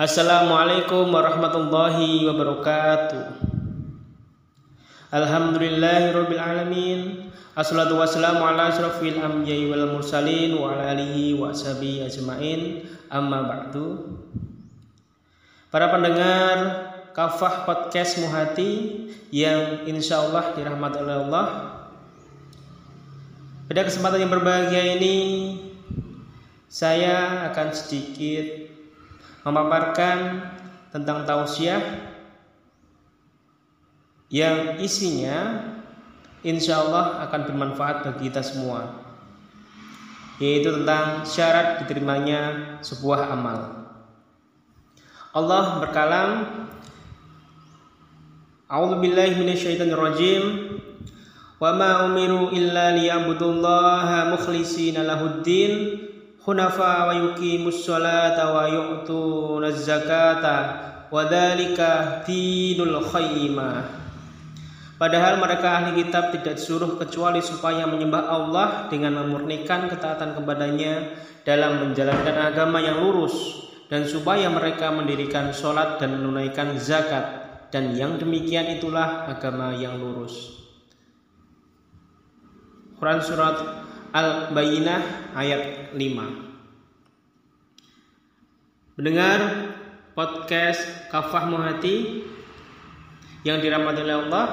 Assalamualaikum warahmatullahi wabarakatuh. Alhamdulillahirabbil alamin. Assalatu wassalamu ala asrofil anbiya'i wal mursalin wa ala alihi wa sahbihi ajmain. Amma ba'du. Para pendengar Kafah Podcast Muhati yang insya Allah dirahmati oleh Allah. Pada kesempatan yang berbahagia ini saya akan sedikit memaparkan tentang tausiah yang isinya insya Allah akan bermanfaat bagi kita semua yaitu tentang syarat diterimanya sebuah amal. Allah berkalam A'udzu billahi minasyaitonir rajim wa ma umiru illa liya'budullaha mukhlishina lahuddin hunafa wa yuqimus sholata wa yu'tunaz zakata wa dzalika dinul Padahal mereka ahli kitab tidak disuruh kecuali supaya menyembah Allah dengan memurnikan ketaatan kepadanya dalam menjalankan agama yang lurus dan supaya mereka mendirikan sholat dan menunaikan zakat dan yang demikian itulah agama yang lurus. Quran Surat Al-Bayyinah ayat 5 Mendengar podcast Kafah Muhati yang dirahmati oleh Allah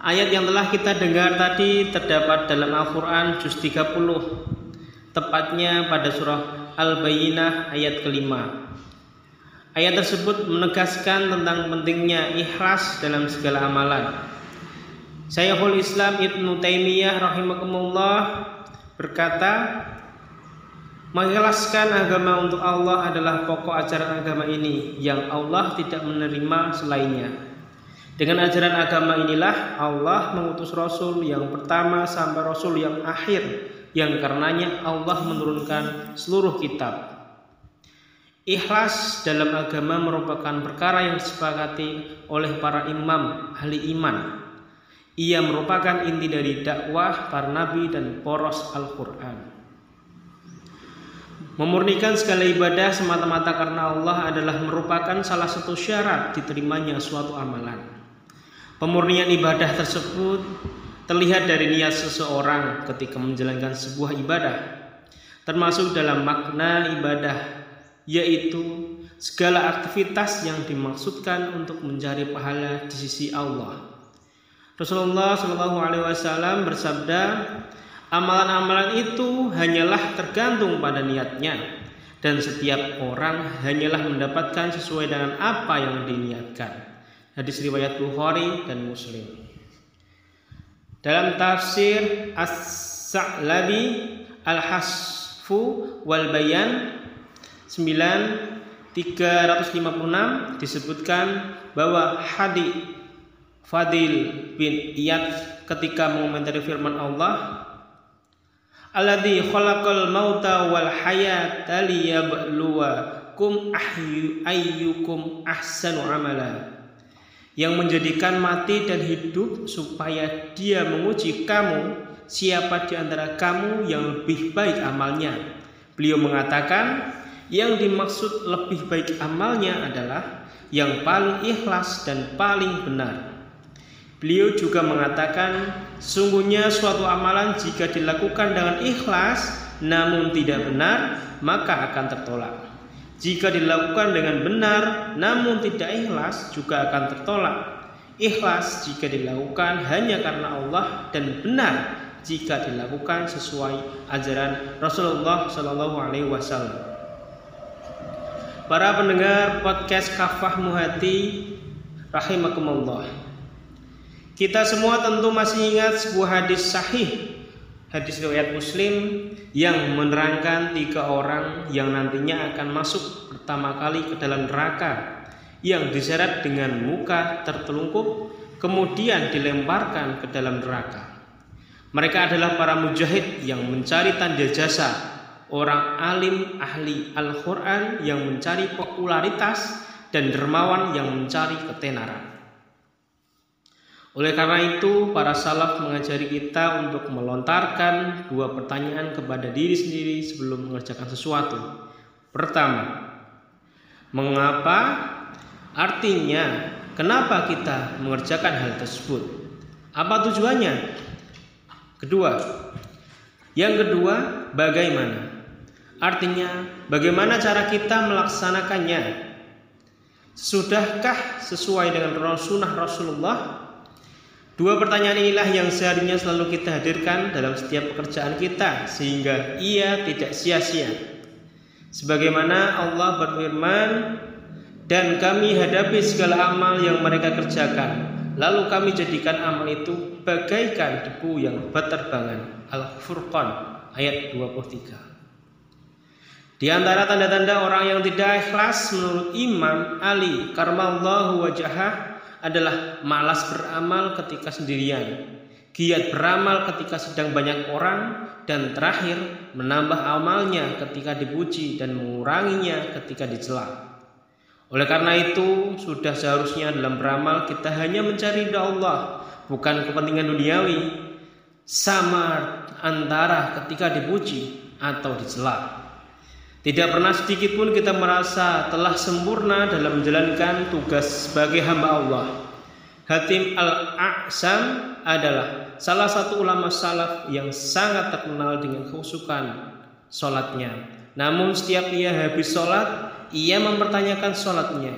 Ayat yang telah kita dengar tadi terdapat dalam Al-Quran juz 30 Tepatnya pada surah Al-Bayyinah ayat kelima. Ayat tersebut menegaskan tentang pentingnya ikhlas dalam segala amalan Sayyidul Islam Ibnu Taimiyah rahimakumullah berkata Mengikhlaskan agama untuk Allah adalah pokok ajaran agama ini yang Allah tidak menerima selainnya. Dengan ajaran agama inilah Allah mengutus Rasul yang pertama sampai Rasul yang akhir yang karenanya Allah menurunkan seluruh kitab. Ikhlas dalam agama merupakan perkara yang disepakati oleh para imam ahli iman. Ia merupakan inti dari dakwah para nabi dan poros Al-Quran. Memurnikan segala ibadah semata-mata karena Allah adalah merupakan salah satu syarat diterimanya suatu amalan. Pemurnian ibadah tersebut terlihat dari niat seseorang ketika menjalankan sebuah ibadah, termasuk dalam makna ibadah, yaitu segala aktivitas yang dimaksudkan untuk mencari pahala di sisi Allah. Rasulullah Shallallahu Alaihi Wasallam bersabda, amalan-amalan itu hanyalah tergantung pada niatnya, dan setiap orang hanyalah mendapatkan sesuai dengan apa yang diniatkan. Hadis riwayat Bukhari dan Muslim. Dalam tafsir As-Sa'labi Al-Hasfu wal Bayan 9356 disebutkan bahwa Hadi Fadil bin Iyad ketika mengomentari firman Allah Alladzi khalaqal mauta wal hayata liyabluwakum ayyukum ahsanu amala yang menjadikan mati dan hidup supaya dia menguji kamu siapa di antara kamu yang lebih baik amalnya. Beliau mengatakan yang dimaksud lebih baik amalnya adalah yang paling ikhlas dan paling benar. Beliau juga mengatakan sungguhnya suatu amalan jika dilakukan dengan ikhlas namun tidak benar maka akan tertolak. Jika dilakukan dengan benar namun tidak ikhlas juga akan tertolak. Ikhlas jika dilakukan hanya karena Allah dan benar jika dilakukan sesuai ajaran Rasulullah Shallallahu Alaihi Wasallam. Para pendengar podcast Kafah Muhati rahimakumullah. Kita semua tentu masih ingat sebuah hadis sahih hadis riwayat Muslim yang menerangkan tiga orang yang nantinya akan masuk pertama kali ke dalam neraka yang diseret dengan muka tertelungkup kemudian dilemparkan ke dalam neraka. Mereka adalah para mujahid yang mencari tanda jasa, orang alim ahli Al-Quran yang mencari popularitas dan dermawan yang mencari ketenaran. Oleh karena itu, para salaf mengajari kita untuk melontarkan dua pertanyaan kepada diri sendiri sebelum mengerjakan sesuatu. Pertama, Mengapa? Artinya, kenapa kita mengerjakan hal tersebut? Apa tujuannya? Kedua, yang kedua, bagaimana? Artinya, bagaimana cara kita melaksanakannya? Sudahkah sesuai dengan Rasulullah? Dua pertanyaan inilah yang seharusnya selalu kita hadirkan dalam setiap pekerjaan kita sehingga ia tidak sia-sia. Sebagaimana Allah berfirman, dan kami hadapi segala amal yang mereka kerjakan. Lalu kami jadikan amal itu bagaikan debu yang berterbangan. Al-Furqan ayat 23. Di antara tanda-tanda orang yang tidak ikhlas menurut Imam Ali karmallahu wajahah adalah malas beramal ketika sendirian giat beramal ketika sedang banyak orang, dan terakhir menambah amalnya ketika dipuji dan menguranginya ketika dicela. Oleh karena itu, sudah seharusnya dalam beramal kita hanya mencari ridha Allah, bukan kepentingan duniawi. Sama antara ketika dipuji atau dicela. Tidak pernah sedikit pun kita merasa telah sempurna dalam menjalankan tugas sebagai hamba Allah. Hatim al-A'sam adalah salah satu ulama salaf yang sangat terkenal dengan khusukan sholatnya. Namun setiap ia habis sholat, ia mempertanyakan sholatnya.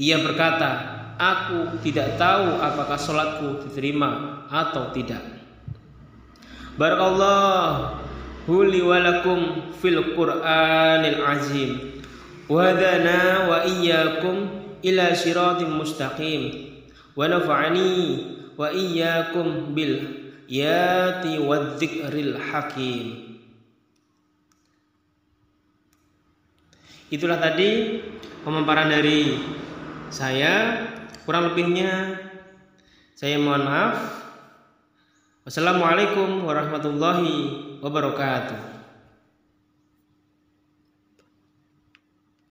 Ia berkata, aku tidak tahu apakah sholatku diterima atau tidak. Barakallah huli walakum fil Qur'anil azim. Wadana wa iyyakum ila siratim mustaqim. Wa nafa'ani wa iyyakum bil yati wadzikril hakim Itulah tadi pemaparan dari saya kurang lebihnya saya mohon maaf Wassalamualaikum warahmatullahi wabarakatuh